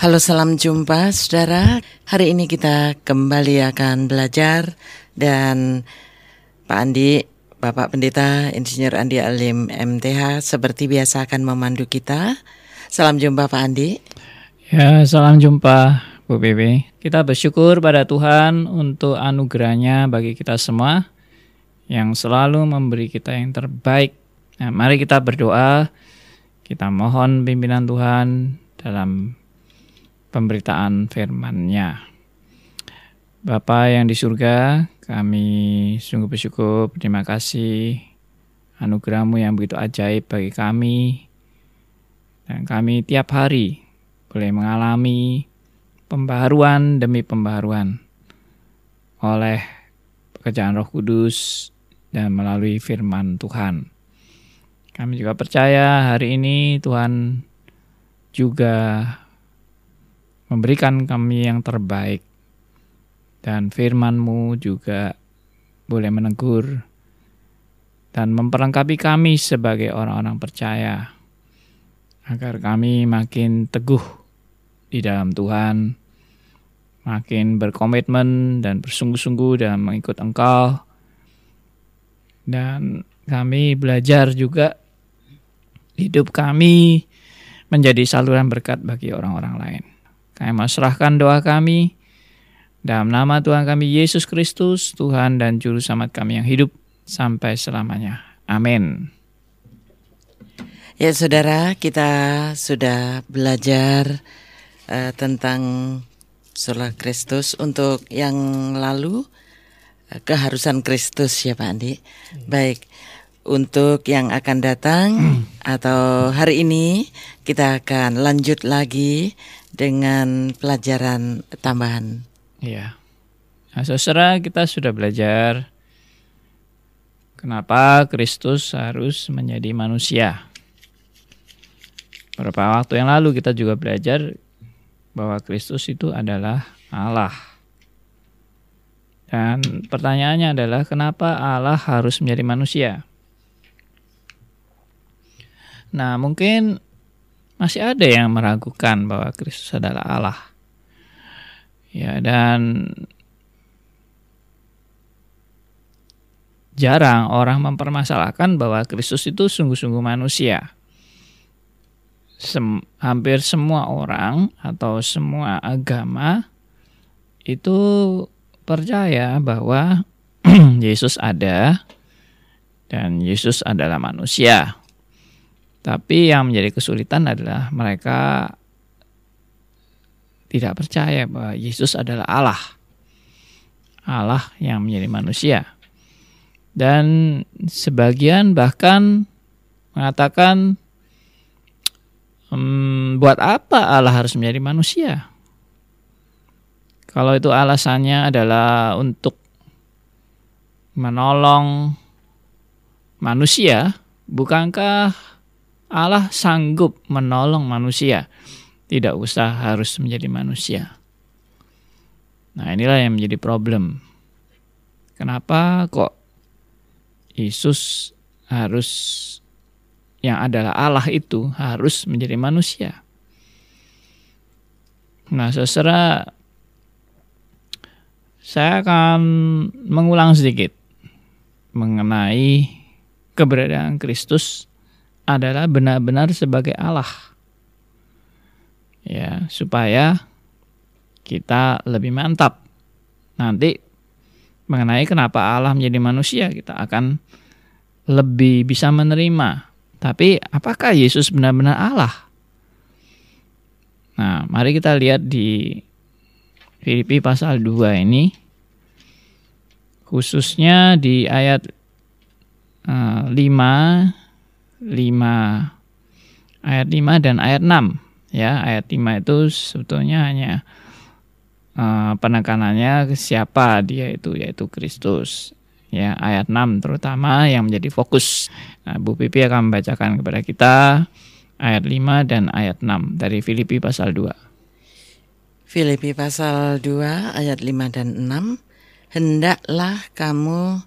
Halo salam jumpa saudara. Hari ini kita kembali akan belajar Dan Pak Andi, Bapak Pendeta Insinyur Andi Alim MTH Seperti biasa akan memandu kita. Salam jumpa Pak Andi. Ya salam jumpa Bu Bebe Kita bersyukur pada Tuhan untuk anugerahnya bagi kita semua Yang selalu memberi kita yang terbaik. Nah, Mari kita berdoa. Kita mohon pimpinan Tuhan dalam pemberitaan firman-Nya. Bapa yang di surga, kami sungguh bersyukur, terima kasih anugerahmu yang begitu ajaib bagi kami. Dan kami tiap hari boleh mengalami pembaharuan demi pembaharuan oleh pekerjaan roh kudus dan melalui firman Tuhan. Kami juga percaya hari ini Tuhan juga memberikan kami yang terbaik. Dan firman-Mu juga boleh menegur dan memperlengkapi kami sebagai orang-orang percaya agar kami makin teguh di dalam Tuhan, makin berkomitmen dan bersungguh-sungguh dalam mengikut Engkau. Dan kami belajar juga hidup kami menjadi saluran berkat bagi orang-orang lain. Kami mau serahkan doa kami dalam nama Tuhan kami Yesus Kristus, Tuhan dan Juru Selamat kami yang hidup sampai selamanya. Amin. Ya saudara, kita sudah belajar uh, tentang Sola Kristus untuk yang lalu uh, keharusan Kristus ya Pak Andi. Baik, untuk yang akan datang hmm. atau hari ini kita akan lanjut lagi dengan pelajaran tambahan. Iya. Nah, saudara kita sudah belajar kenapa Kristus harus menjadi manusia. Beberapa waktu yang lalu kita juga belajar bahwa Kristus itu adalah Allah. Dan pertanyaannya adalah kenapa Allah harus menjadi manusia? Nah, mungkin masih ada yang meragukan bahwa Kristus adalah Allah. Ya, dan jarang orang mempermasalahkan bahwa Kristus itu sungguh-sungguh manusia. Sem hampir semua orang atau semua agama itu percaya bahwa Yesus ada dan Yesus adalah manusia. Tapi yang menjadi kesulitan adalah mereka tidak percaya bahwa Yesus adalah Allah. Allah yang menjadi manusia. Dan sebagian bahkan mengatakan hmm, buat apa Allah harus menjadi manusia? Kalau itu alasannya adalah untuk menolong manusia, bukankah Allah sanggup menolong manusia. Tidak usah harus menjadi manusia. Nah inilah yang menjadi problem. Kenapa kok Yesus harus yang adalah Allah itu harus menjadi manusia? Nah seserah saya akan mengulang sedikit mengenai keberadaan Kristus adalah benar-benar sebagai Allah. Ya, supaya kita lebih mantap. Nanti mengenai kenapa Allah menjadi manusia, kita akan lebih bisa menerima. Tapi apakah Yesus benar-benar Allah? Nah, mari kita lihat di Filipi pasal 2 ini khususnya di ayat uh, 5 5 ayat 5 dan ayat 6 ya ayat 5 itu sebetulnya hanya uh, penekanannya siapa dia itu yaitu Kristus. Ya ayat 6 terutama yang menjadi fokus. Nah, Bu Pipi akan membacakan kepada kita ayat 5 dan ayat 6 dari Filipi pasal 2 Filipi pasal 2 ayat 5 dan 6 hendaklah kamu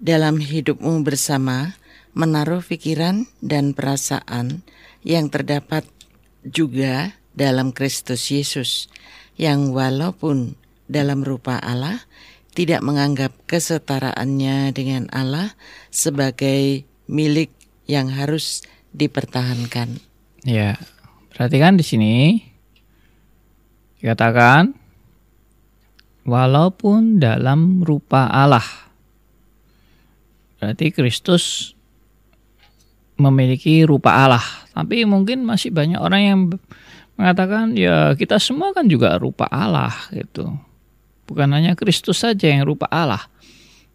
dalam hidupmu bersama menaruh pikiran dan perasaan yang terdapat juga dalam Kristus Yesus, yang walaupun dalam rupa Allah tidak menganggap kesetaraannya dengan Allah sebagai milik yang harus dipertahankan. Ya, perhatikan di sini dikatakan walaupun dalam rupa Allah. Berarti Kristus memiliki rupa Allah. Tapi mungkin masih banyak orang yang mengatakan ya kita semua kan juga rupa Allah gitu. Bukan hanya Kristus saja yang rupa Allah.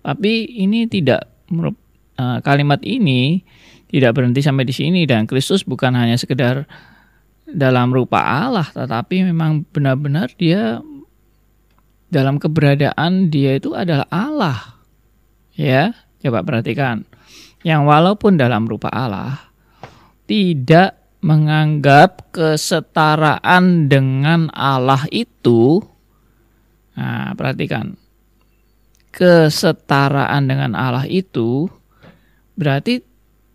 Tapi ini tidak eh, kalimat ini tidak berhenti sampai di sini dan Kristus bukan hanya sekedar dalam rupa Allah tetapi memang benar-benar dia dalam keberadaan dia itu adalah Allah. Ya, coba perhatikan yang walaupun dalam rupa Allah tidak menganggap kesetaraan dengan Allah itu nah perhatikan. Kesetaraan dengan Allah itu berarti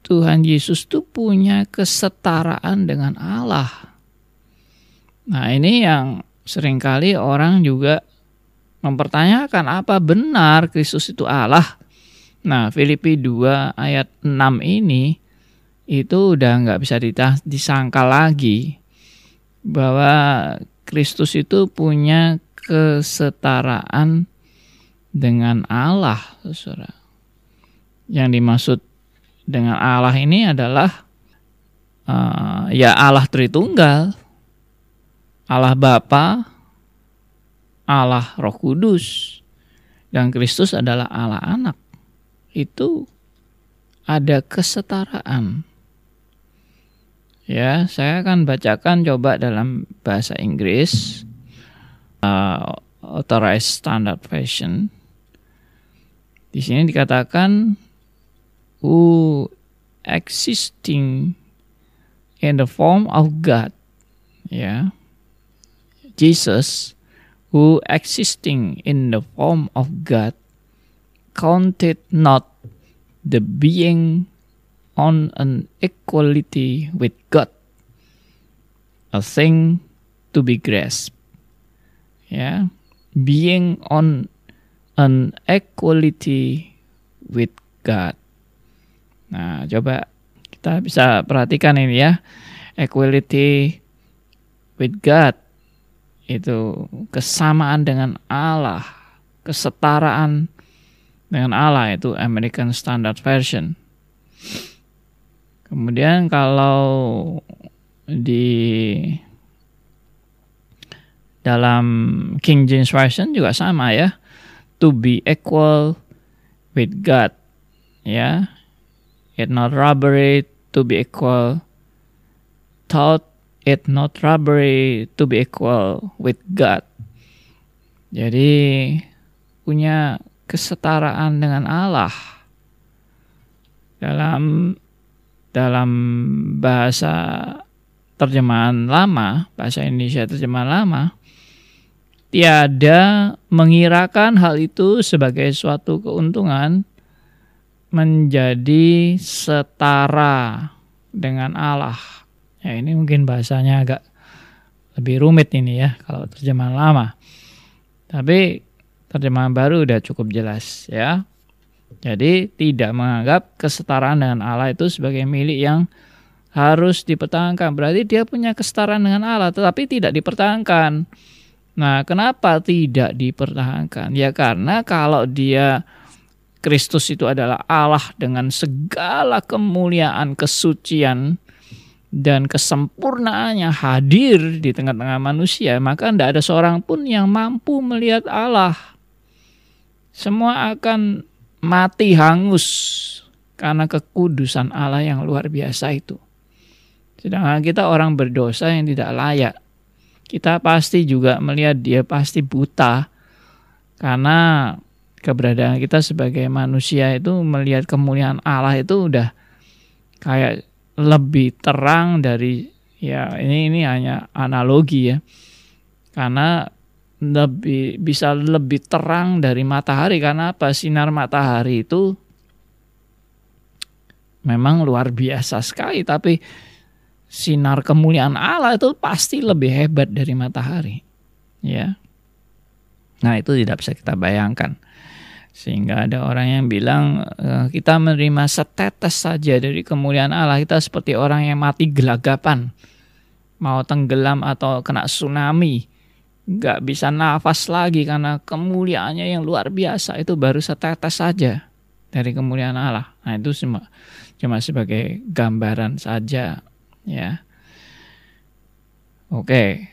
Tuhan Yesus itu punya kesetaraan dengan Allah. Nah ini yang sering kali orang juga mempertanyakan apa benar Kristus itu Allah Nah, Filipi 2 ayat 6 ini itu udah nggak bisa disangkal lagi bahwa Kristus itu punya kesetaraan dengan Allah, saudara. Yang dimaksud dengan Allah ini adalah uh, ya Allah Tritunggal, Allah Bapa, Allah Roh Kudus, dan Kristus adalah Allah Anak itu ada kesetaraan. Ya, saya akan bacakan coba dalam bahasa Inggris uh, authorized standard version. Di sini dikatakan who existing in the form of God. Ya. Jesus who existing in the form of God counted not the being on an equality with God a thing to be grasped. Ya, being on an equality with God. Nah, coba kita bisa perhatikan ini ya. Equality with God itu kesamaan dengan Allah, kesetaraan dengan Allah itu American Standard Version. Kemudian kalau di dalam King James Version juga sama ya. To be equal with God. Ya. It not robbery to be equal. Thought it not robbery to be equal with God. Jadi punya kesetaraan dengan Allah. Dalam dalam bahasa terjemahan lama, bahasa Indonesia terjemahan lama, tiada mengirakan hal itu sebagai suatu keuntungan menjadi setara dengan Allah. Ya ini mungkin bahasanya agak lebih rumit ini ya kalau terjemahan lama. Tapi terjemahan baru udah cukup jelas ya. Jadi tidak menganggap kesetaraan dengan Allah itu sebagai milik yang harus dipertahankan. Berarti dia punya kesetaraan dengan Allah tetapi tidak dipertahankan. Nah, kenapa tidak dipertahankan? Ya karena kalau dia Kristus itu adalah Allah dengan segala kemuliaan, kesucian, dan kesempurnaannya hadir di tengah-tengah manusia, maka tidak ada seorang pun yang mampu melihat Allah semua akan mati hangus karena kekudusan Allah yang luar biasa itu. Sedangkan kita orang berdosa yang tidak layak. Kita pasti juga melihat dia pasti buta karena keberadaan kita sebagai manusia itu melihat kemuliaan Allah itu udah kayak lebih terang dari ya ini ini hanya analogi ya. Karena lebih bisa lebih terang dari matahari karena apa sinar matahari itu memang luar biasa sekali tapi sinar kemuliaan Allah itu pasti lebih hebat dari matahari. Ya. Nah, itu tidak bisa kita bayangkan. Sehingga ada orang yang bilang eh, kita menerima setetes saja dari kemuliaan Allah. Kita seperti orang yang mati gelagapan. Mau tenggelam atau kena tsunami. Gak bisa nafas lagi karena kemuliaannya yang luar biasa. Itu baru setetes saja dari kemuliaan Allah. Nah itu cuma, cuma sebagai gambaran saja ya. Oke.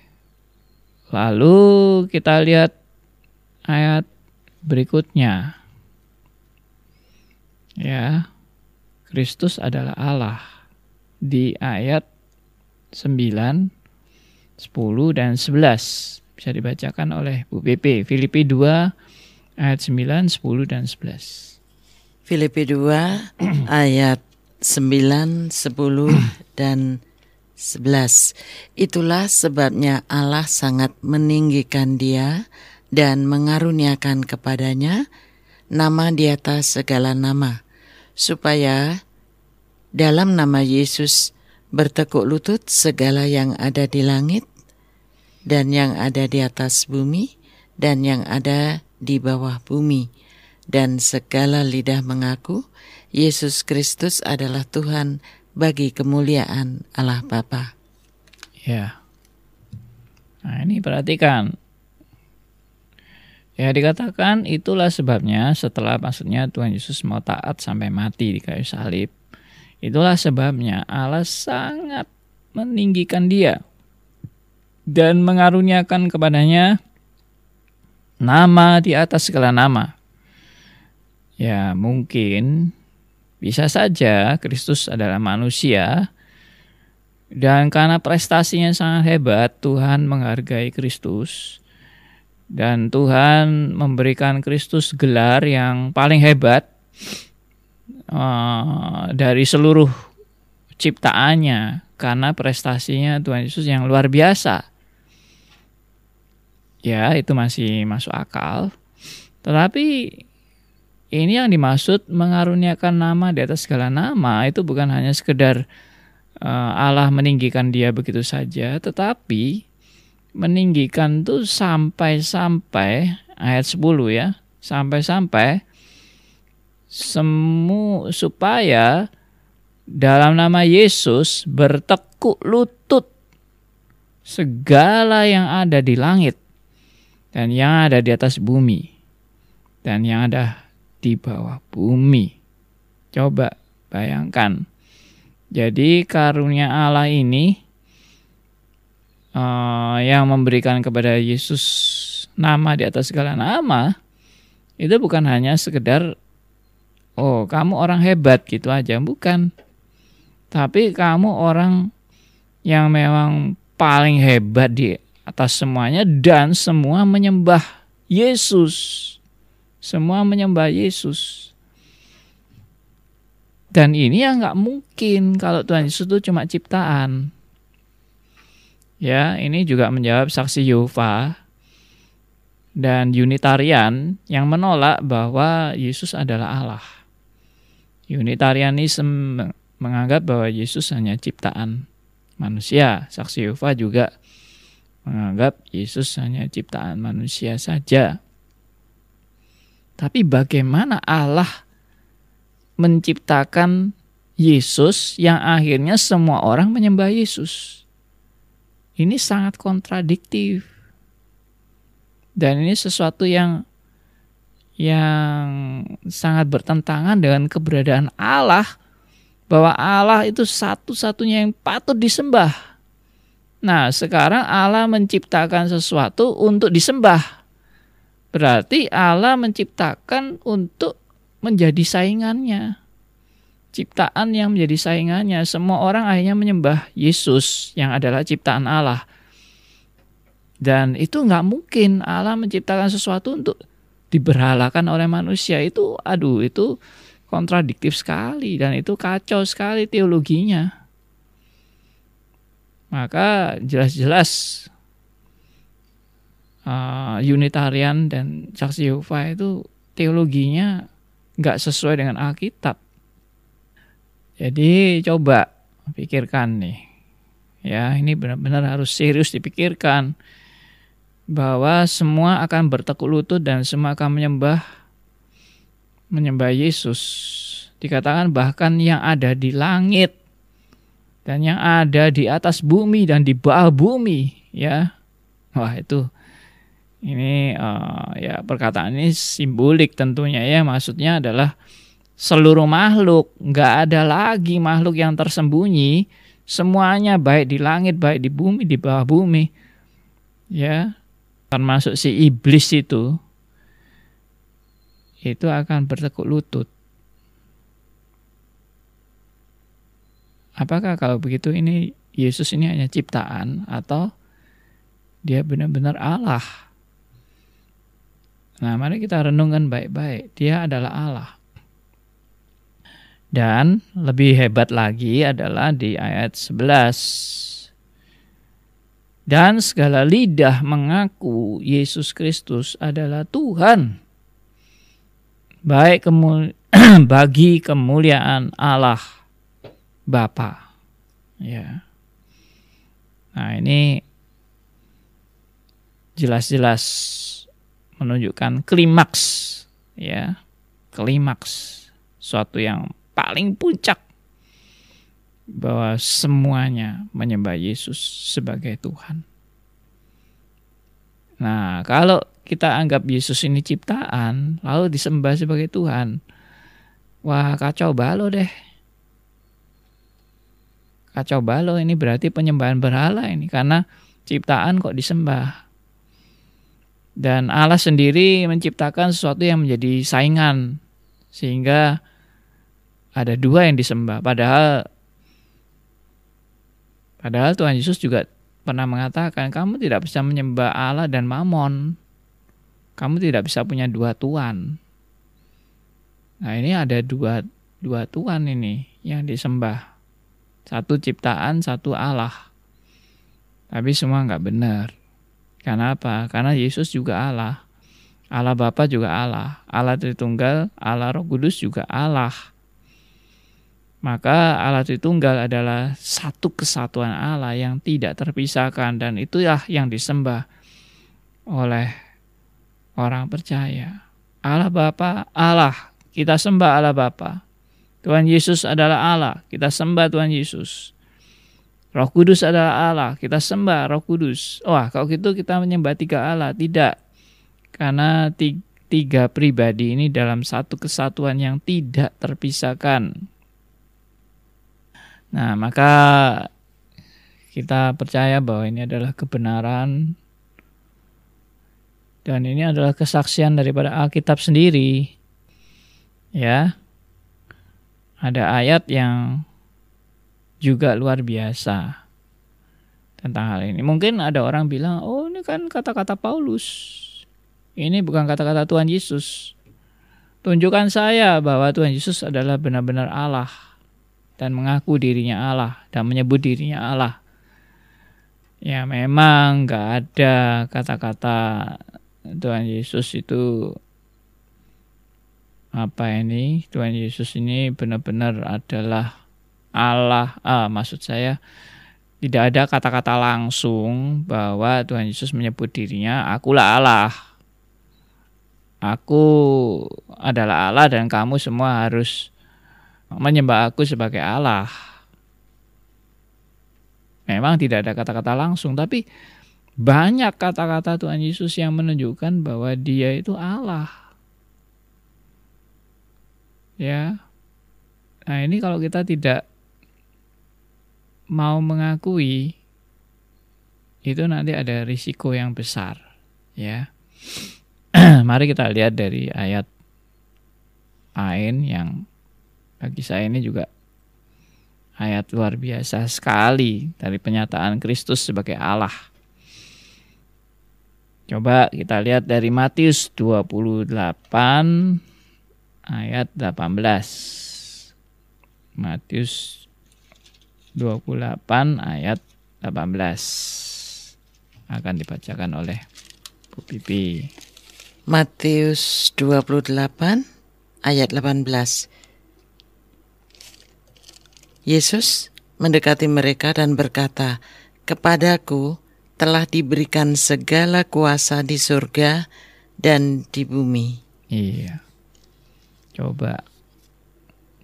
Lalu kita lihat ayat berikutnya. Ya. Kristus adalah Allah di ayat 9, 10 dan 11. Bisa dibacakan oleh Bu BP. Filipi 2 ayat 9, 10 dan 11. Filipi 2 ayat 9, 10 dan 11. Itulah sebabnya Allah sangat meninggikan dia dan mengaruniakan kepadanya nama di atas segala nama, supaya dalam nama Yesus bertekuk lutut segala yang ada di langit dan yang ada di atas bumi dan yang ada di bawah bumi, dan segala lidah mengaku Yesus Kristus adalah Tuhan bagi kemuliaan Allah Bapa. Ya. Nah, ini perhatikan Ya dikatakan itulah sebabnya setelah maksudnya Tuhan Yesus mau taat sampai mati di kayu salib. Itulah sebabnya Allah sangat meninggikan dia dan mengaruniakan kepadanya nama di atas segala nama. Ya mungkin bisa saja Kristus adalah manusia dan karena prestasinya sangat hebat Tuhan menghargai Kristus dan Tuhan memberikan Kristus gelar yang paling hebat uh, dari seluruh ciptaannya karena prestasinya Tuhan Yesus yang luar biasa. Ya, itu masih masuk akal. Tetapi ini yang dimaksud mengaruniakan nama di atas segala nama itu bukan hanya sekedar uh, Allah meninggikan dia begitu saja, tetapi meninggikan tuh sampai-sampai ayat 10 ya, sampai-sampai semu supaya dalam nama Yesus bertekuk lutut segala yang ada di langit dan yang ada di atas bumi dan yang ada di bawah bumi. Coba bayangkan. Jadi karunia Allah ini uh, yang memberikan kepada Yesus nama di atas segala nama itu bukan hanya sekedar oh kamu orang hebat gitu aja bukan tapi kamu orang yang memang paling hebat di atas semuanya dan semua menyembah Yesus semua menyembah Yesus dan ini ya nggak mungkin kalau Tuhan Yesus itu cuma ciptaan Ya, ini juga menjawab saksi Yehova dan Unitarian yang menolak bahwa Yesus adalah Allah. Unitarianisme menganggap bahwa Yesus hanya ciptaan manusia. Saksi Yehova juga menganggap Yesus hanya ciptaan manusia saja. Tapi bagaimana Allah menciptakan Yesus yang akhirnya semua orang menyembah Yesus? Ini sangat kontradiktif. Dan ini sesuatu yang yang sangat bertentangan dengan keberadaan Allah bahwa Allah itu satu-satunya yang patut disembah. Nah, sekarang Allah menciptakan sesuatu untuk disembah. Berarti Allah menciptakan untuk menjadi saingannya ciptaan yang menjadi saingannya. Semua orang akhirnya menyembah Yesus yang adalah ciptaan Allah. Dan itu nggak mungkin Allah menciptakan sesuatu untuk diberhalakan oleh manusia. Itu aduh itu kontradiktif sekali dan itu kacau sekali teologinya. Maka jelas-jelas uh, Unitarian dan Saksi Yehova itu teologinya nggak sesuai dengan Alkitab. Jadi coba pikirkan nih. Ya, ini benar-benar harus serius dipikirkan bahwa semua akan bertekuk lutut dan semua akan menyembah menyembah Yesus. Dikatakan bahkan yang ada di langit dan yang ada di atas bumi dan di bawah bumi, ya. Wah, itu ini uh, ya perkataan ini simbolik tentunya ya, maksudnya adalah seluruh makhluk, nggak ada lagi makhluk yang tersembunyi, semuanya baik di langit, baik di bumi, di bawah bumi. Ya, termasuk si iblis itu itu akan bertekuk lutut. Apakah kalau begitu ini Yesus ini hanya ciptaan atau dia benar-benar Allah? Nah, mari kita renungkan baik-baik. Dia adalah Allah. Dan lebih hebat lagi adalah di ayat 11. Dan segala lidah mengaku Yesus Kristus adalah Tuhan. Baik kemul bagi kemuliaan Allah Bapa. Ya. Nah, ini jelas-jelas menunjukkan klimaks ya. Klimaks suatu yang paling puncak bahwa semuanya menyembah Yesus sebagai Tuhan. Nah, kalau kita anggap Yesus ini ciptaan, lalu disembah sebagai Tuhan, wah kacau balau deh. Kacau balau ini berarti penyembahan berhala ini, karena ciptaan kok disembah. Dan Allah sendiri menciptakan sesuatu yang menjadi saingan, sehingga ada dua yang disembah. Padahal padahal Tuhan Yesus juga pernah mengatakan kamu tidak bisa menyembah Allah dan Mamon. Kamu tidak bisa punya dua tuan. Nah, ini ada dua dua tuan ini yang disembah. Satu ciptaan, satu Allah. Tapi semua nggak benar. Karena apa? Karena Yesus juga Allah. Allah Bapa juga Allah. Allah Tritunggal, Allah Roh Kudus juga Allah. Maka Allah Tritunggal adalah satu kesatuan Allah yang tidak terpisahkan dan itulah yang disembah oleh orang percaya. Allah Bapa, Allah, kita sembah Allah Bapa. Tuhan Yesus adalah Allah, kita sembah Tuhan Yesus. Roh Kudus adalah Allah, kita sembah Roh Kudus. Wah, kalau gitu kita menyembah tiga Allah. Tidak. Karena tiga pribadi ini dalam satu kesatuan yang tidak terpisahkan. Nah, maka kita percaya bahwa ini adalah kebenaran dan ini adalah kesaksian daripada Alkitab sendiri. Ya. Ada ayat yang juga luar biasa tentang hal ini. Mungkin ada orang bilang, "Oh, ini kan kata-kata Paulus. Ini bukan kata-kata Tuhan Yesus." Tunjukkan saya bahwa Tuhan Yesus adalah benar-benar Allah dan mengaku dirinya Allah dan menyebut dirinya Allah. Ya memang nggak ada kata-kata Tuhan Yesus itu apa ini Tuhan Yesus ini benar-benar adalah Allah. Ah, maksud saya tidak ada kata-kata langsung bahwa Tuhan Yesus menyebut dirinya akulah Allah. Aku adalah Allah dan kamu semua harus menyembah aku sebagai Allah. Memang tidak ada kata-kata langsung, tapi banyak kata-kata Tuhan Yesus yang menunjukkan bahwa Dia itu Allah. Ya. Nah, ini kalau kita tidak mau mengakui itu nanti ada risiko yang besar, ya. Mari kita lihat dari ayat lain yang bagi saya ini juga ayat luar biasa sekali dari penyataan Kristus sebagai Allah. Coba kita lihat dari Matius 28 ayat 18. Matius 28 ayat 18 akan dibacakan oleh Bu Pipi. Matius 28 ayat 18. Yesus mendekati mereka dan berkata, "Kepadaku telah diberikan segala kuasa di surga dan di bumi." Iya. Coba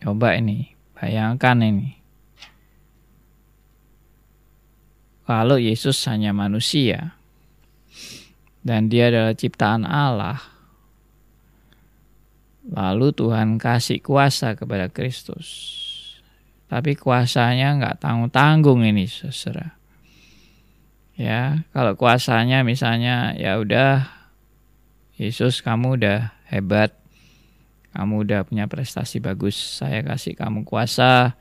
coba ini, bayangkan ini. Kalau Yesus hanya manusia dan dia adalah ciptaan Allah, Lalu Tuhan kasih kuasa kepada Kristus. Tapi kuasanya nggak tanggung-tanggung ini, saudara. Ya, kalau kuasanya misalnya ya udah Yesus kamu udah hebat, kamu udah punya prestasi bagus, saya kasih kamu kuasa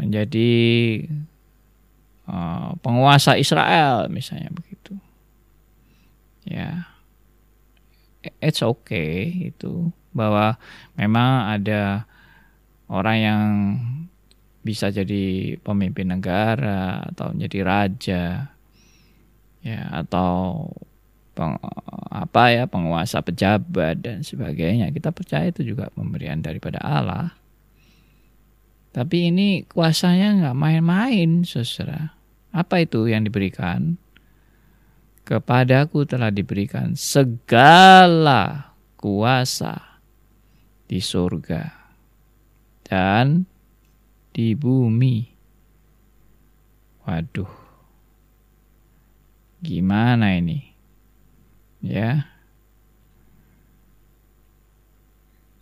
menjadi uh, penguasa Israel misalnya begitu. Ya, it's okay itu bahwa memang ada orang yang bisa jadi pemimpin negara atau menjadi raja ya atau peng, apa ya penguasa pejabat dan sebagainya kita percaya itu juga pemberian daripada Allah tapi ini kuasanya nggak main-main saudara apa itu yang diberikan kepadaku telah diberikan segala kuasa di surga dan di bumi. Waduh, gimana ini? Ya,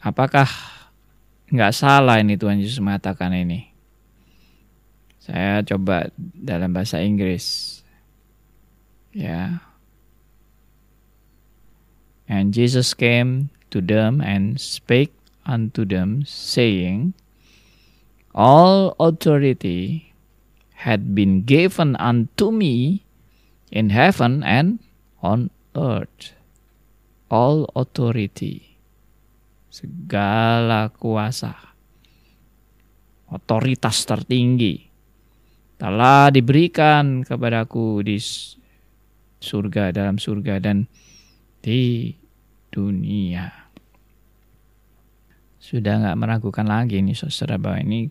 apakah nggak salah ini Tuhan Yesus mengatakan ini? Saya coba dalam bahasa Inggris. Ya. And Jesus came to them and spake unto them, saying, All authority had been given unto me in heaven and on earth. All authority. Segala kuasa. Otoritas tertinggi telah diberikan kepadaku di surga dalam surga dan di dunia sudah nggak meragukan lagi nih saudara bahwa ini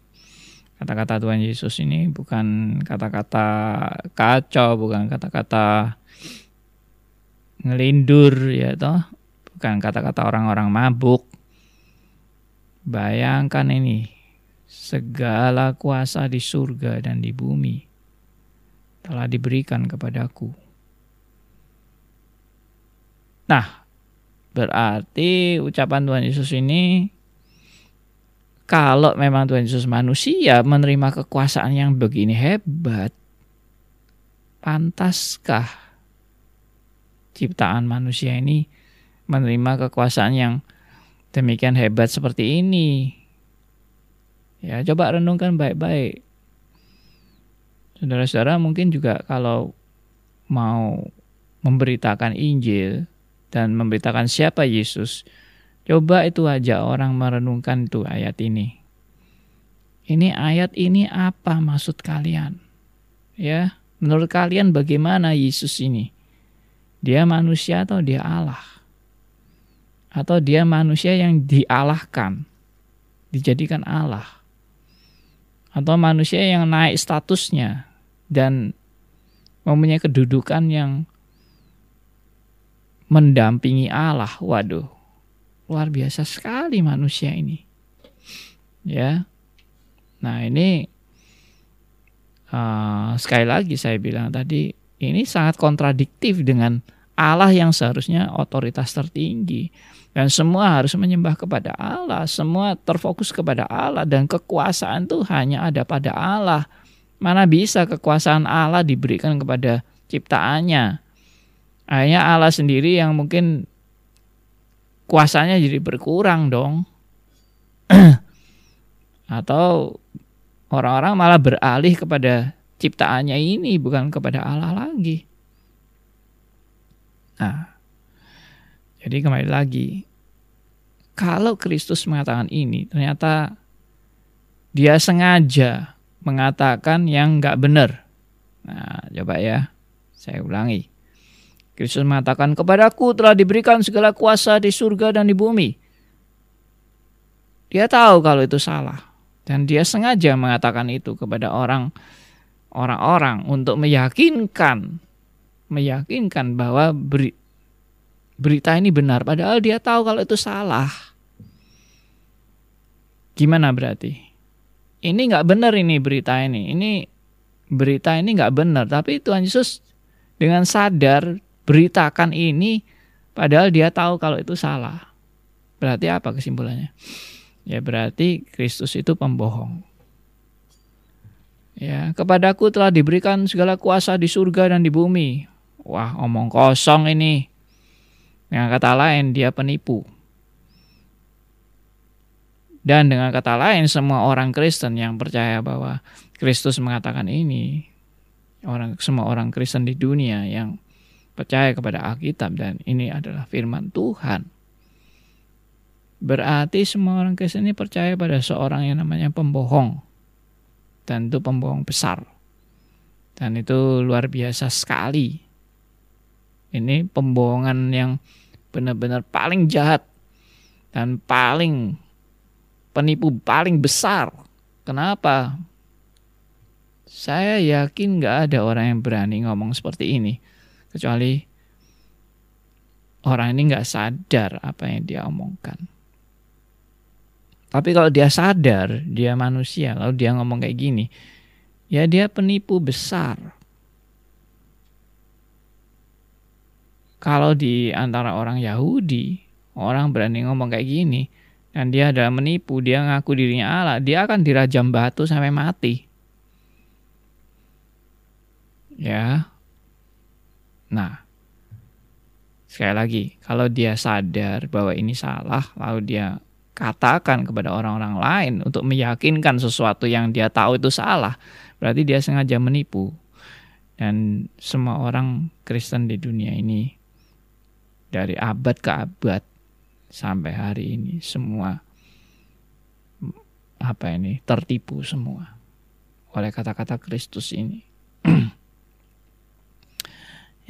kata-kata Tuhan Yesus ini bukan kata-kata kacau, bukan kata-kata ngelindur ya toh, bukan kata-kata orang-orang mabuk. Bayangkan ini segala kuasa di surga dan di bumi telah diberikan kepadaku. Nah, berarti ucapan Tuhan Yesus ini kalau memang Tuhan Yesus manusia menerima kekuasaan yang begini hebat, pantaskah ciptaan manusia ini menerima kekuasaan yang demikian hebat seperti ini? Ya, coba renungkan baik-baik. Saudara-saudara mungkin juga kalau mau memberitakan Injil dan memberitakan siapa Yesus, Coba itu aja orang merenungkan itu ayat ini. Ini ayat ini apa maksud kalian? Ya, menurut kalian bagaimana Yesus ini? Dia manusia atau dia Allah? Atau dia manusia yang dialahkan, dijadikan Allah? Atau manusia yang naik statusnya dan mempunyai kedudukan yang mendampingi Allah? Waduh, luar biasa sekali manusia ini. Ya. Nah, ini uh, sekali lagi saya bilang tadi ini sangat kontradiktif dengan Allah yang seharusnya otoritas tertinggi dan semua harus menyembah kepada Allah, semua terfokus kepada Allah dan kekuasaan itu hanya ada pada Allah. Mana bisa kekuasaan Allah diberikan kepada ciptaannya? Hanya Allah sendiri yang mungkin kuasanya jadi berkurang dong. Atau orang-orang malah beralih kepada ciptaannya ini bukan kepada Allah lagi. Nah, jadi kembali lagi, kalau Kristus mengatakan ini, ternyata dia sengaja mengatakan yang nggak benar. Nah, coba ya, saya ulangi. Kristus mengatakan, kepadaku telah diberikan segala kuasa di surga dan di bumi. Dia tahu kalau itu salah. Dan dia sengaja mengatakan itu kepada orang orang-orang untuk meyakinkan meyakinkan bahwa beri, berita ini benar padahal dia tahu kalau itu salah. Gimana berarti? Ini nggak benar ini berita ini. Ini berita ini nggak benar. Tapi Tuhan Yesus dengan sadar beritakan ini padahal dia tahu kalau itu salah. Berarti apa kesimpulannya? Ya berarti Kristus itu pembohong. Ya, kepadaku telah diberikan segala kuasa di surga dan di bumi. Wah, omong kosong ini. Dengan kata lain, dia penipu. Dan dengan kata lain, semua orang Kristen yang percaya bahwa Kristus mengatakan ini, orang semua orang Kristen di dunia yang percaya kepada Alkitab dan ini adalah firman Tuhan Berarti semua orang Kristen ini percaya pada seorang yang namanya pembohong. Dan itu pembohong besar. Dan itu luar biasa sekali. Ini pembohongan yang benar-benar paling jahat. Dan paling penipu paling besar. Kenapa? Saya yakin gak ada orang yang berani ngomong seperti ini. Kecuali orang ini gak sadar apa yang dia omongkan. Tapi kalau dia sadar, dia manusia, lalu dia ngomong kayak gini, ya dia penipu besar. Kalau di antara orang Yahudi, orang berani ngomong kayak gini, dan dia adalah menipu, dia ngaku dirinya Allah, dia akan dirajam batu sampai mati. Ya. Nah, sekali lagi, kalau dia sadar bahwa ini salah, lalu dia katakan kepada orang-orang lain untuk meyakinkan sesuatu yang dia tahu itu salah, berarti dia sengaja menipu. Dan semua orang Kristen di dunia ini dari abad ke abad sampai hari ini semua apa ini tertipu semua oleh kata-kata Kristus ini.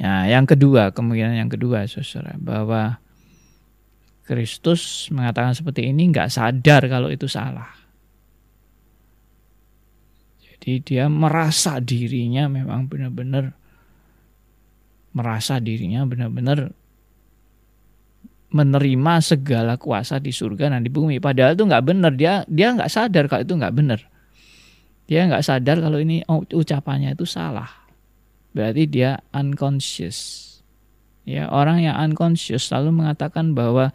ya, yang kedua, kemungkinan yang kedua Saudara, bahwa Kristus mengatakan seperti ini nggak sadar kalau itu salah. Jadi dia merasa dirinya memang benar-benar merasa dirinya benar-benar menerima segala kuasa di surga dan di bumi. Padahal itu nggak benar. Dia dia nggak sadar kalau itu nggak benar. Dia nggak sadar kalau ini ucapannya itu salah. Berarti dia unconscious. Ya, orang yang unconscious selalu mengatakan bahwa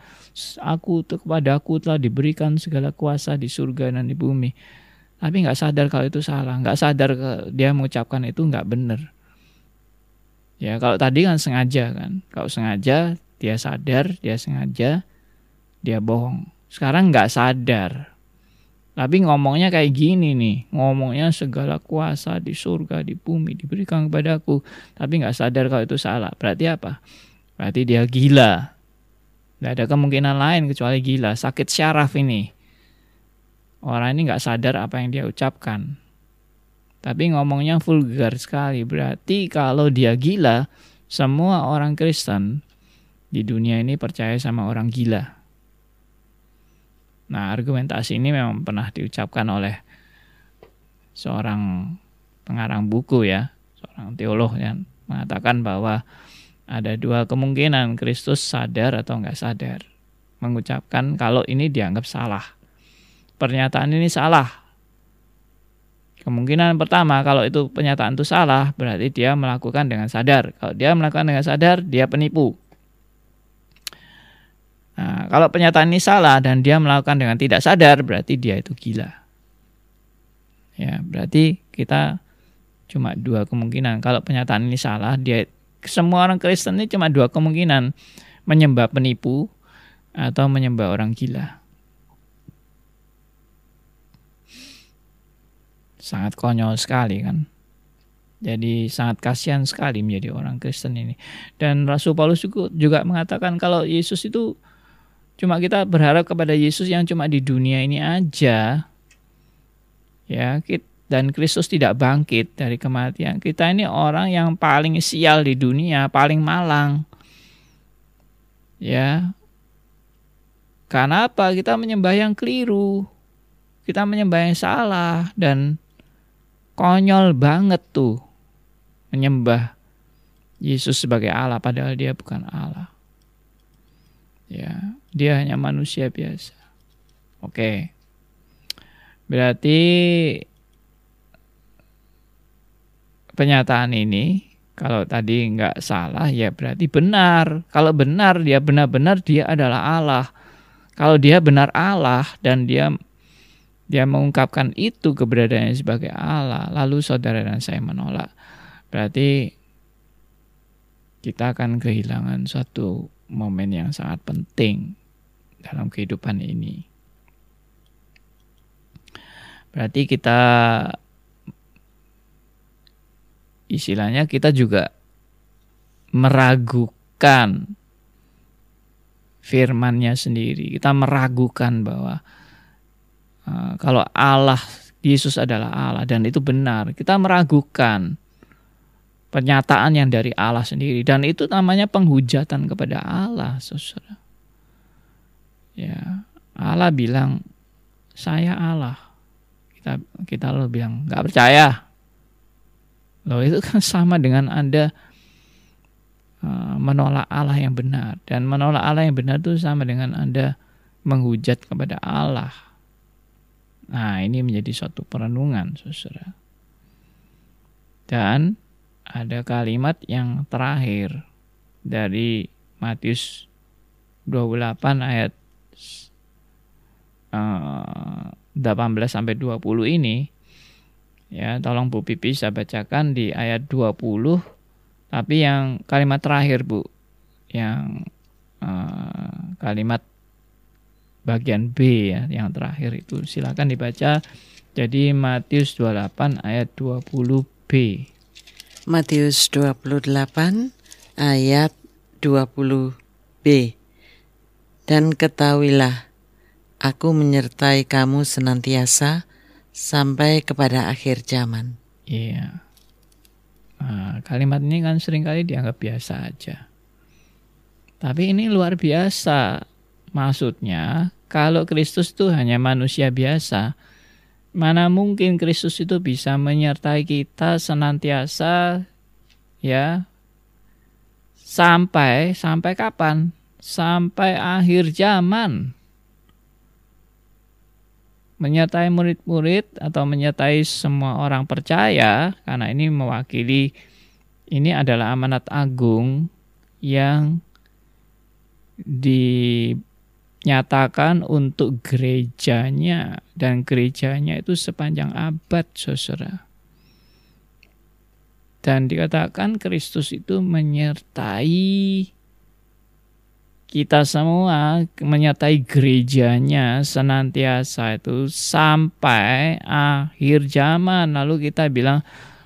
aku kepada aku telah diberikan segala kuasa di surga dan di bumi. Tapi nggak sadar kalau itu salah, nggak sadar dia mengucapkan itu nggak benar. Ya, kalau tadi kan sengaja kan, kalau sengaja dia sadar, dia sengaja, dia bohong. Sekarang nggak sadar, tapi ngomongnya kayak gini nih, ngomongnya segala kuasa di surga, di bumi diberikan kepadaku, tapi nggak sadar kalau itu salah. Berarti apa? Berarti dia gila. Tidak ada kemungkinan lain kecuali gila, sakit syaraf ini. Orang ini nggak sadar apa yang dia ucapkan. Tapi ngomongnya vulgar sekali. Berarti kalau dia gila, semua orang Kristen di dunia ini percaya sama orang gila. Nah, argumentasi ini memang pernah diucapkan oleh seorang pengarang buku ya, seorang teolog yang mengatakan bahwa ada dua kemungkinan Kristus sadar atau enggak sadar mengucapkan kalau ini dianggap salah. Pernyataan ini salah. Kemungkinan pertama kalau itu pernyataan itu salah berarti dia melakukan dengan sadar. Kalau dia melakukan dengan sadar dia penipu. Nah, kalau pernyataan ini salah dan dia melakukan dengan tidak sadar, berarti dia itu gila. Ya, berarti kita cuma dua kemungkinan. Kalau pernyataan ini salah, dia semua orang Kristen ini cuma dua kemungkinan, menyembah penipu atau menyembah orang gila. Sangat konyol sekali kan. Jadi sangat kasihan sekali menjadi orang Kristen ini. Dan Rasul Paulus juga mengatakan kalau Yesus itu Cuma kita berharap kepada Yesus yang cuma di dunia ini aja. Ya, dan Kristus tidak bangkit dari kematian. Kita ini orang yang paling sial di dunia, paling malang. Ya. Karena apa? Kita menyembah yang keliru. kita menyembah yang salah dan konyol banget tuh menyembah Yesus sebagai Allah padahal dia bukan Allah. Ya, dia hanya manusia biasa. Oke. Berarti pernyataan ini kalau tadi nggak salah ya berarti benar. Kalau benar dia benar-benar dia adalah Allah. Kalau dia benar Allah dan dia dia mengungkapkan itu keberadaannya sebagai Allah, lalu saudara dan saya menolak. Berarti kita akan kehilangan suatu momen yang sangat penting dalam kehidupan ini. Berarti kita istilahnya kita juga meragukan firmannya sendiri. Kita meragukan bahwa uh, kalau Allah Yesus adalah Allah dan itu benar. Kita meragukan pernyataan yang dari Allah sendiri dan itu namanya penghujatan kepada Allah, Saudara. Ya, Allah bilang saya Allah. Kita kita lo bilang nggak percaya. Loh itu kan sama dengan Anda uh, menolak Allah yang benar dan menolak Allah yang benar itu sama dengan Anda menghujat kepada Allah. Nah, ini menjadi suatu perenungan, Saudara. Dan ada kalimat yang terakhir dari Matius 28 ayat uh, eh, 18 sampai 20 ini. Ya tolong Bu Pipi saya bacakan di ayat 20 tapi yang kalimat terakhir Bu yang uh, kalimat bagian B ya yang terakhir itu. Silakan dibaca. Jadi Matius 28 ayat 20b Matius 28 ayat 20b Dan ketahuilah aku menyertai kamu senantiasa sampai kepada akhir zaman. Iya. Nah, kalimat ini kan sering kali dianggap biasa aja. Tapi ini luar biasa. Maksudnya, kalau Kristus itu hanya manusia biasa, Mana mungkin Kristus itu bisa menyertai kita senantiasa ya sampai sampai kapan? Sampai akhir zaman. Menyertai murid-murid atau menyertai semua orang percaya karena ini mewakili ini adalah amanat agung yang di nyatakan untuk gerejanya dan gerejanya itu sepanjang abad saudara. Dan dikatakan Kristus itu menyertai kita semua menyertai gerejanya senantiasa itu sampai akhir zaman. Lalu kita bilang,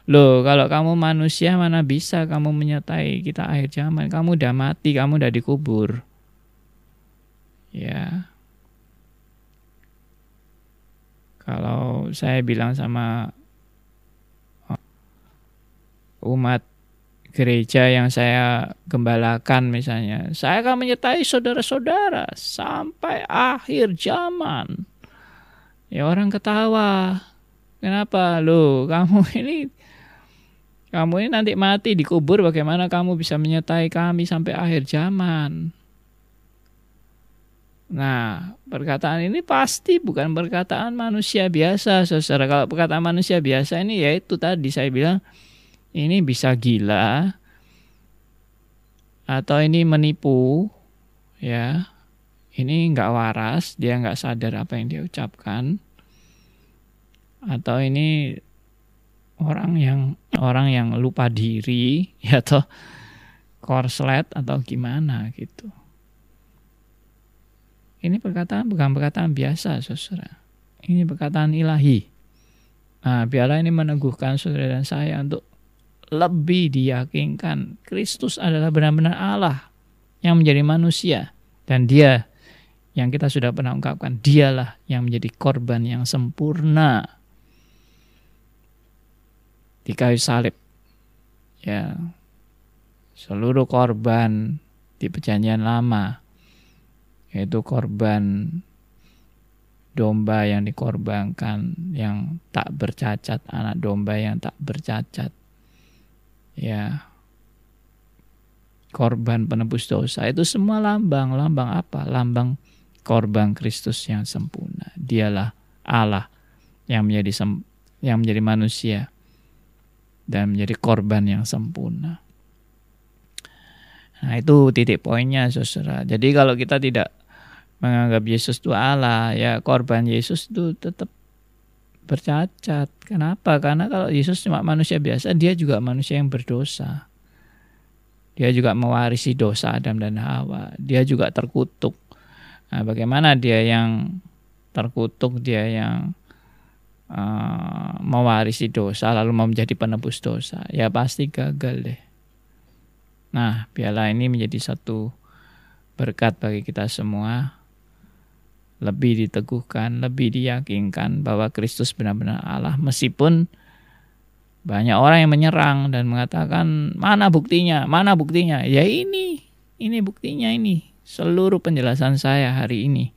loh kalau kamu manusia mana bisa kamu menyertai kita akhir zaman. Kamu udah mati, kamu udah dikubur ya kalau saya bilang sama oh, umat gereja yang saya gembalakan misalnya, saya akan menyertai saudara-saudara sampai akhir zaman. Ya orang ketawa. Kenapa lu kamu ini kamu ini nanti mati dikubur bagaimana kamu bisa menyertai kami sampai akhir zaman? Nah, perkataan ini pasti bukan perkataan manusia biasa, saudara. Kalau perkataan manusia biasa ini yaitu tadi saya bilang ini bisa gila atau ini menipu, ya. Ini nggak waras, dia nggak sadar apa yang dia ucapkan, atau ini orang yang orang yang lupa diri, ya atau korslet atau gimana gitu. Ini perkataan bukan perkataan biasa, saudara. Ini perkataan ilahi. Nah, biarlah ini meneguhkan saudara dan saya untuk lebih diyakinkan Kristus adalah benar-benar Allah yang menjadi manusia dan dia yang kita sudah pernah ungkapkan dialah yang menjadi korban yang sempurna di kayu salib ya seluruh korban di perjanjian lama yaitu korban domba yang dikorbankan yang tak bercacat, anak domba yang tak bercacat. Ya. Korban penebus dosa itu semua lambang, lambang apa? Lambang korban Kristus yang sempurna. Dialah Allah yang menjadi sem yang menjadi manusia dan menjadi korban yang sempurna. Nah, itu titik poinnya, Saudara. Jadi kalau kita tidak menganggap Yesus itu Allah, ya korban Yesus itu tetap bercacat. Kenapa? Karena kalau Yesus cuma manusia biasa, dia juga manusia yang berdosa. Dia juga mewarisi dosa Adam dan Hawa. Dia juga terkutuk. Nah, bagaimana dia yang terkutuk, dia yang uh, mewarisi dosa lalu mau menjadi penebus dosa? Ya pasti gagal deh. Nah, biarlah ini menjadi satu berkat bagi kita semua lebih diteguhkan, lebih diyakinkan bahwa Kristus benar-benar Allah meskipun banyak orang yang menyerang dan mengatakan mana buktinya, mana buktinya? Ya ini, ini buktinya ini. Seluruh penjelasan saya hari ini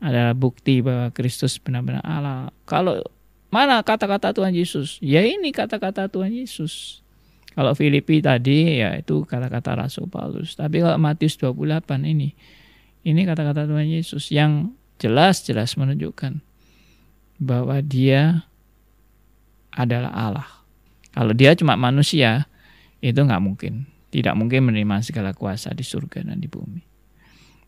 adalah bukti bahwa Kristus benar-benar Allah. Kalau mana kata-kata Tuhan Yesus? Ya ini kata-kata Tuhan Yesus. Kalau Filipi tadi ya itu kata-kata Rasul Paulus. Tapi kalau Matius 28 ini ini kata-kata Tuhan Yesus yang jelas-jelas menunjukkan bahwa dia adalah Allah. Kalau dia cuma manusia, itu nggak mungkin. Tidak mungkin menerima segala kuasa di surga dan di bumi.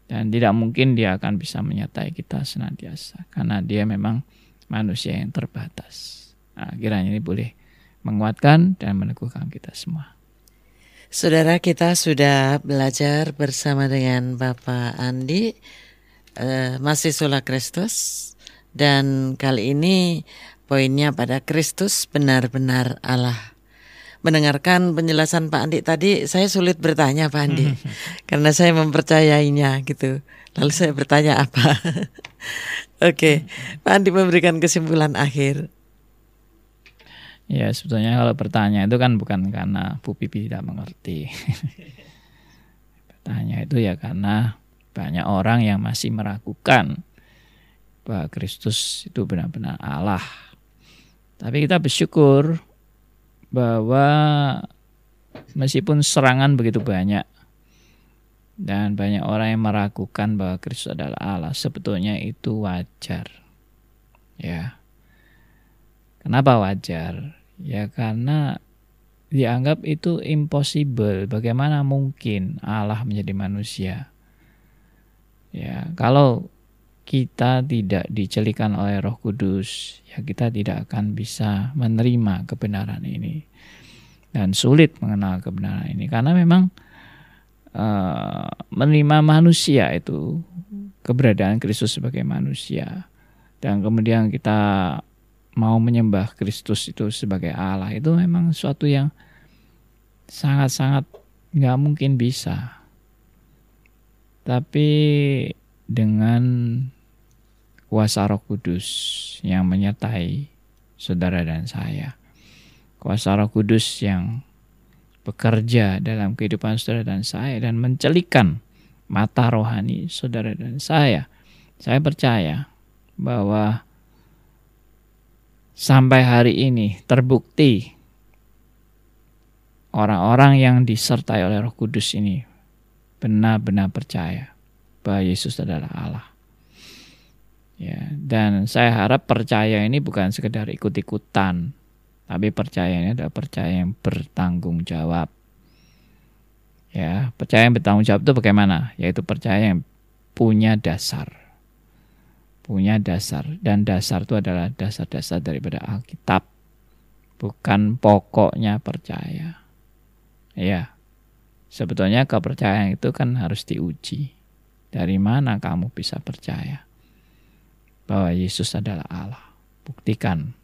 Dan tidak mungkin dia akan bisa menyertai kita senantiasa. Karena dia memang manusia yang terbatas. Nah, kiranya ini boleh menguatkan dan meneguhkan kita semua. Saudara kita sudah belajar bersama dengan Bapak Andi uh, masih Sola Kristus dan kali ini poinnya pada Kristus benar-benar Allah. Mendengarkan penjelasan Pak Andi tadi saya sulit bertanya Pak Andi karena saya mempercayainya gitu. Lalu saya bertanya apa? Oke, okay. Pak Andi memberikan kesimpulan akhir. Ya sebetulnya kalau bertanya itu kan bukan karena Bu Pipi tidak mengerti. bertanya itu ya karena banyak orang yang masih meragukan bahwa Kristus itu benar-benar Allah. Tapi kita bersyukur bahwa meskipun serangan begitu banyak dan banyak orang yang meragukan bahwa Kristus adalah Allah, sebetulnya itu wajar. Ya. Kenapa wajar? Ya karena dianggap itu impossible. Bagaimana mungkin Allah menjadi manusia? Ya, kalau kita tidak dicelikan oleh Roh Kudus, ya kita tidak akan bisa menerima kebenaran ini. Dan sulit mengenal kebenaran ini karena memang uh, menerima manusia itu keberadaan Kristus sebagai manusia dan kemudian kita mau menyembah Kristus itu sebagai Allah itu memang suatu yang sangat-sangat nggak mungkin bisa. Tapi dengan kuasa Roh Kudus yang menyertai saudara dan saya, kuasa Roh Kudus yang bekerja dalam kehidupan saudara dan saya dan mencelikan mata rohani saudara dan saya, saya percaya bahwa sampai hari ini terbukti orang-orang yang disertai oleh Roh Kudus ini benar-benar percaya bahwa Yesus adalah Allah. Ya, dan saya harap percaya ini bukan sekedar ikut-ikutan, tapi percaya ini adalah percaya yang bertanggung jawab. Ya, percaya yang bertanggung jawab itu bagaimana? Yaitu percaya yang punya dasar punya dasar. Dan dasar itu adalah dasar-dasar daripada Alkitab. Bukan pokoknya percaya. Ya sebetulnya kepercayaan itu kan harus diuji. Dari mana kamu bisa percaya bahwa Yesus adalah Allah? Buktikan.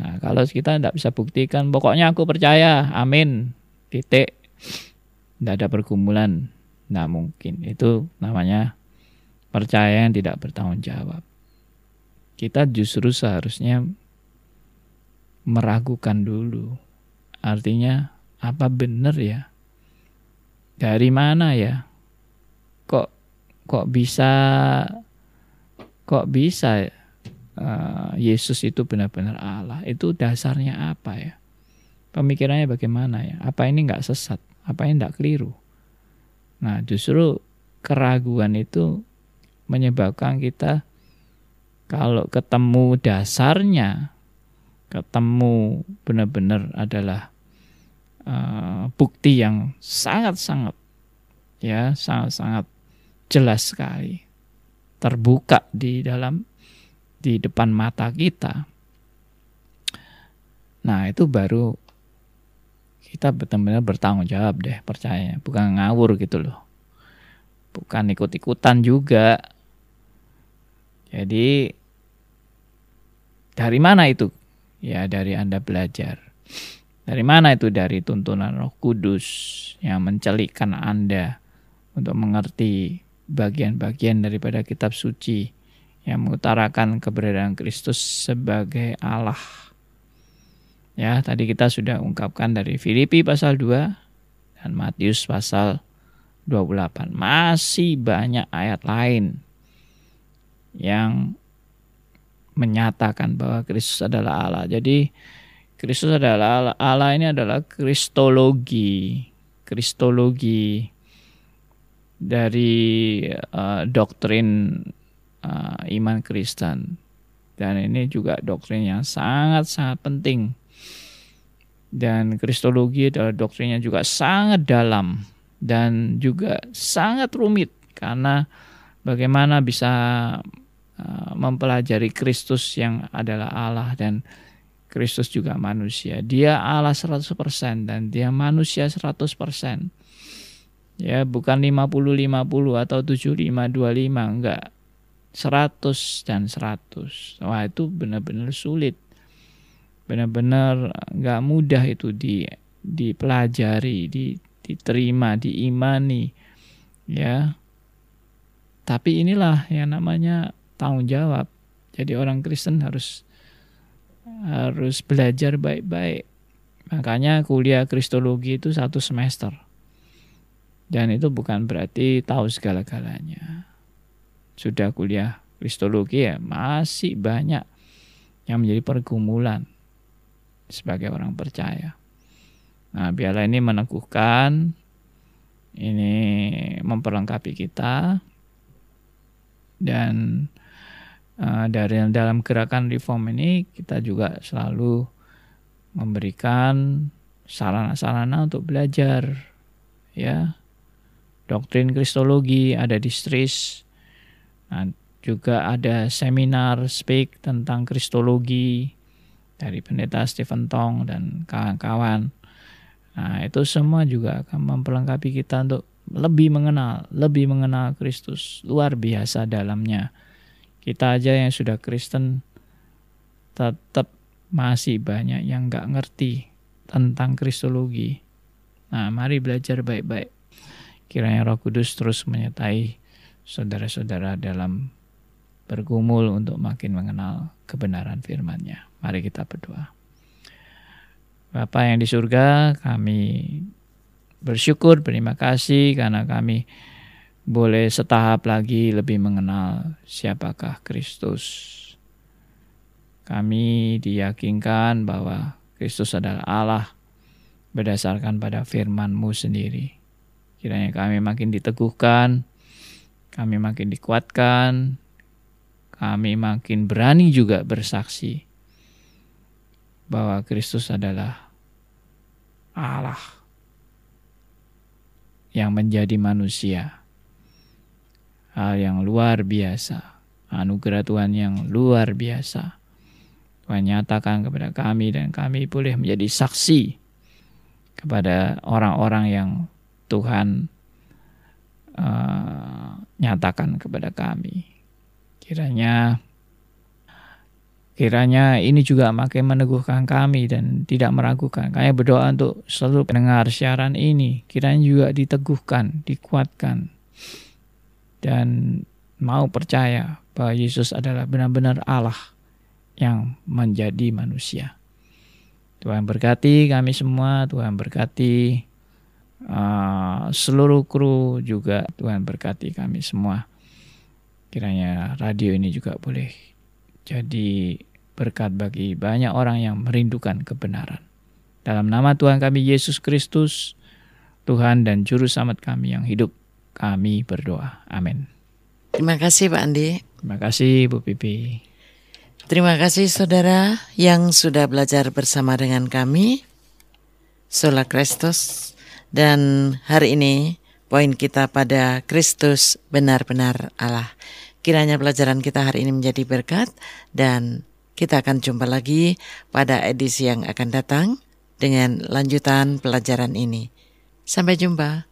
Nah kalau kita tidak bisa buktikan pokoknya aku percaya. Amin. Titik. Tidak ada pergumulan. Tidak mungkin. Itu namanya percaya yang tidak bertanggung jawab. Kita justru seharusnya meragukan dulu. Artinya apa benar ya? Dari mana ya? Kok kok bisa kok bisa uh, Yesus itu benar-benar Allah? Itu dasarnya apa ya? Pemikirannya bagaimana ya? Apa ini nggak sesat? Apa ini nggak keliru? Nah, justru keraguan itu menyebabkan kita kalau ketemu dasarnya, ketemu benar-benar adalah uh, bukti yang sangat-sangat ya sangat-sangat jelas sekali terbuka di dalam di depan mata kita. Nah, itu baru kita benar-benar bertanggung jawab deh, percaya, bukan ngawur gitu loh. Bukan ikut-ikutan juga. Jadi dari mana itu? Ya, dari Anda belajar. Dari mana itu? Dari tuntunan Roh Kudus yang mencelikkan Anda untuk mengerti bagian-bagian daripada kitab suci yang mengutarakan keberadaan Kristus sebagai Allah. Ya, tadi kita sudah ungkapkan dari Filipi pasal 2 dan Matius pasal 28. Masih banyak ayat lain yang menyatakan bahwa Kristus adalah Allah. Jadi Kristus adalah Allah. Allah ini adalah kristologi. Kristologi dari uh, doktrin uh, iman Kristen dan ini juga doktrin yang sangat-sangat penting dan kristologi adalah doktrinnya juga sangat dalam dan juga sangat rumit karena bagaimana bisa uh, mempelajari Kristus yang adalah Allah dan Kristus juga manusia. Dia Allah 100% dan dia manusia 100% ya bukan 50 50 atau 75 25 enggak. 100 dan 100 wah itu benar-benar sulit. Benar-benar enggak mudah itu di dipelajari di, diterima diimani. Ya tapi inilah yang namanya tanggung jawab jadi orang Kristen harus harus belajar baik-baik makanya kuliah kristologi itu satu semester dan itu bukan berarti tahu segala-galanya. Sudah kuliah kristologi ya masih banyak yang menjadi pergumulan sebagai orang percaya. Nah, biarlah ini meneguhkan, ini memperlengkapi kita, dan uh, dari dalam gerakan reform ini kita juga selalu memberikan sarana-sarana untuk belajar, ya doktrin kristologi, ada di STRIS, nah, juga ada seminar speak tentang kristologi dari pendeta Stephen Tong dan kawan-kawan. Nah, itu semua juga akan memperlengkapi kita untuk lebih mengenal, lebih mengenal Kristus. Luar biasa dalamnya. Kita aja yang sudah Kristen tetap masih banyak yang nggak ngerti tentang kristologi. Nah, mari belajar baik-baik. Kiranya Roh Kudus terus menyertai saudara-saudara dalam bergumul untuk makin mengenal kebenaran firman-Nya. Mari kita berdoa. Bapa yang di surga, kami bersyukur, berterima kasih karena kami boleh setahap lagi lebih mengenal siapakah Kristus. Kami diyakinkan bahwa Kristus adalah Allah berdasarkan pada firman-Mu sendiri. Kiranya kami makin diteguhkan, kami makin dikuatkan, kami makin berani juga bersaksi bahwa Kristus adalah Allah yang menjadi manusia. Hal yang luar biasa, anugerah Tuhan yang luar biasa. Tuhan nyatakan kepada kami dan kami boleh menjadi saksi kepada orang-orang yang Tuhan uh, nyatakan kepada kami. Kiranya kiranya ini juga makin meneguhkan kami dan tidak meragukan. Kami berdoa untuk seluruh pendengar siaran ini. Kiranya juga diteguhkan, dikuatkan. Dan mau percaya bahwa Yesus adalah benar-benar Allah yang menjadi manusia. Tuhan berkati kami semua, Tuhan berkati uh, seluruh kru juga Tuhan berkati kami semua. Kiranya radio ini juga boleh jadi berkat bagi banyak orang yang merindukan kebenaran. Dalam nama Tuhan kami Yesus Kristus, Tuhan dan Juru Selamat kami yang hidup, kami berdoa. Amin. Terima kasih Pak Andi. Terima kasih Bu Pipi. Terima kasih saudara yang sudah belajar bersama dengan kami. Sola Kristus. Dan hari ini poin kita pada Kristus benar-benar Allah. Kiranya pelajaran kita hari ini menjadi berkat dan kita akan jumpa lagi pada edisi yang akan datang dengan lanjutan pelajaran ini. Sampai jumpa.